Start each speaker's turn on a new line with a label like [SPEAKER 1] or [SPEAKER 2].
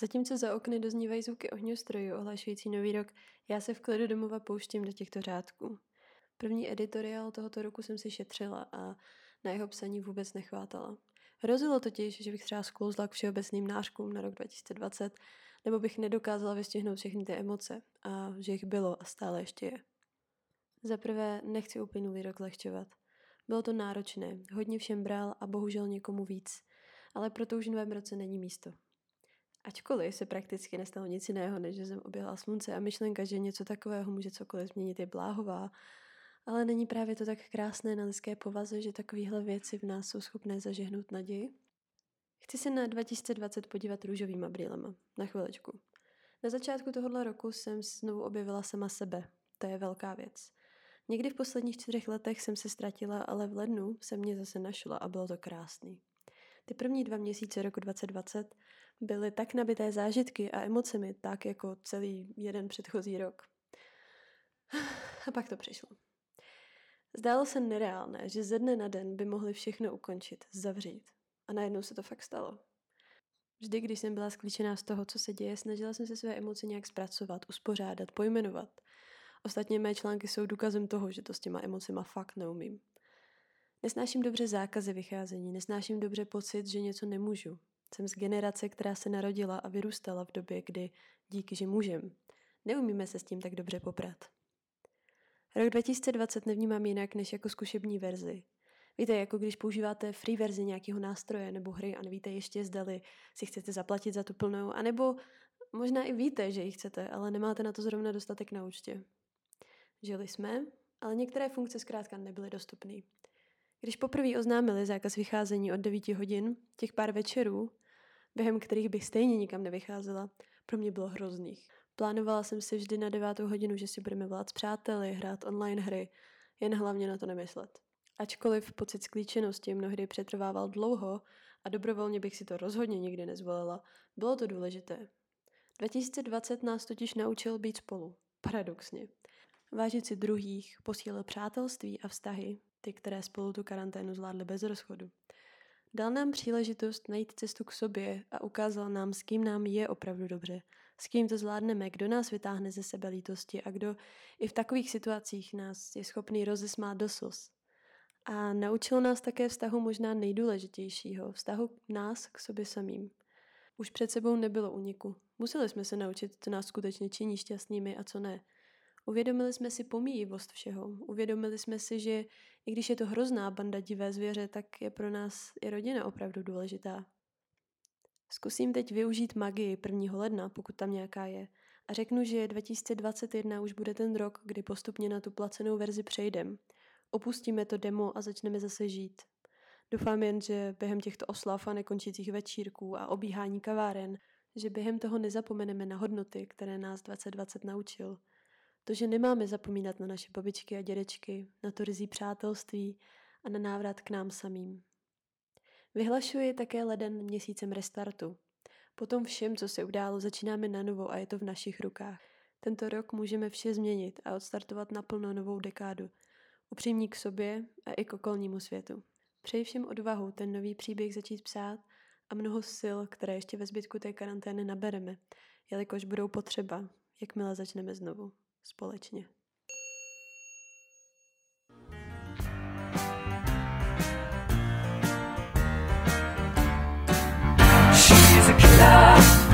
[SPEAKER 1] Zatímco za okny doznívají zvuky ohňostrojů ohlašující nový rok, já se v klidu domova pouštím do těchto řádků. První editoriál tohoto roku jsem si šetřila a na jeho psaní vůbec nechvátala. Hrozilo totiž, že bych třeba sklouzla k všeobecným nářkům na rok 2020, nebo bych nedokázala vystihnout všechny ty emoce a že jich bylo a stále ještě je. Za prvé nechci uplynulý rok lehčovat. Bylo to náročné, hodně všem bral a bohužel někomu víc, ale proto už v novém roce není místo. Ačkoliv se prakticky nestalo nic jiného, než že jsem objela slunce a myšlenka, že něco takového může cokoliv změnit, je bláhová, ale není právě to tak krásné na lidské povaze, že takovéhle věci v nás jsou schopné zažehnout naději? Chci se na 2020 podívat růžovýma brýlema. Na chviličku. Na začátku tohohle roku jsem znovu objevila sama sebe. To je velká věc. Někdy v posledních čtyřech letech jsem se ztratila, ale v lednu se mě zase našla a bylo to krásný. Ty první dva měsíce roku 2020 byly tak nabité zážitky a emocemi, tak jako celý jeden předchozí rok. A pak to přišlo. Zdálo se nereálné, že ze dne na den by mohli všechno ukončit, zavřít. A najednou se to fakt stalo. Vždy, když jsem byla sklíčená z toho, co se děje, snažila jsem se své emoce nějak zpracovat, uspořádat, pojmenovat. Ostatně mé články jsou důkazem toho, že to s těma emocema fakt neumím. Nesnáším dobře zákazy vycházení, nesnáším dobře pocit, že něco nemůžu. Jsem z generace, která se narodila a vyrůstala v době, kdy díky, že můžem. Neumíme se s tím tak dobře poprat. Rok 2020 nevnímám jinak než jako zkušební verzi. Víte, jako když používáte free verzi nějakého nástroje nebo hry a nevíte ještě zdali si chcete zaplatit za tu plnou, anebo možná i víte, že ji chcete, ale nemáte na to zrovna dostatek na účtě. Žili jsme, ale některé funkce zkrátka nebyly dostupné. Když poprvé oznámili zákaz vycházení od 9 hodin, těch pár večerů, během kterých bych stejně nikam nevycházela, pro mě bylo hrozných. Plánovala jsem si vždy na devátou hodinu, že si budeme volat s přáteli, hrát online hry, jen hlavně na to nemyslet. Ačkoliv pocit sklíčenosti mnohdy přetrvával dlouho a dobrovolně bych si to rozhodně nikdy nezvolila, bylo to důležité. 2020 nás totiž naučil být spolu. Paradoxně. Vážit si druhých, posílil přátelství a vztahy, ty, které spolu tu karanténu zvládly bez rozchodu. Dal nám příležitost najít cestu k sobě a ukázal nám, s kým nám je opravdu dobře, s kým to zvládneme, kdo nás vytáhne ze sebe lítosti a kdo i v takových situacích nás je schopný rozesmát do slz. A naučil nás také vztahu možná nejdůležitějšího, vztahu nás k sobě samým. Už před sebou nebylo uniku. Museli jsme se naučit, co nás skutečně činí šťastnými a co ne – Uvědomili jsme si pomíjivost všeho. Uvědomili jsme si, že i když je to hrozná banda divé zvěře, tak je pro nás i rodina opravdu důležitá. Zkusím teď využít magii 1. ledna, pokud tam nějaká je, a řeknu, že 2021 už bude ten rok, kdy postupně na tu placenou verzi přejdem. Opustíme to demo a začneme zase žít. Doufám jen, že během těchto oslav a nekončících večírků a obíhání kaváren, že během toho nezapomeneme na hodnoty, které nás 2020 naučil – to, že nemáme zapomínat na naše babičky a dědečky, na to rizí přátelství a na návrat k nám samým. Vyhlašuji také leden měsícem restartu. Potom všem, co se událo, začínáme na novo a je to v našich rukách. Tento rok můžeme vše změnit a odstartovat naplno novou dekádu. Upřímní k sobě a i k okolnímu světu. Přeji všem odvahu ten nový příběh začít psát a mnoho sil, které ještě ve zbytku té karantény nabereme, jelikož budou potřeba, jakmile začneme znovu społecznie. She's a killer.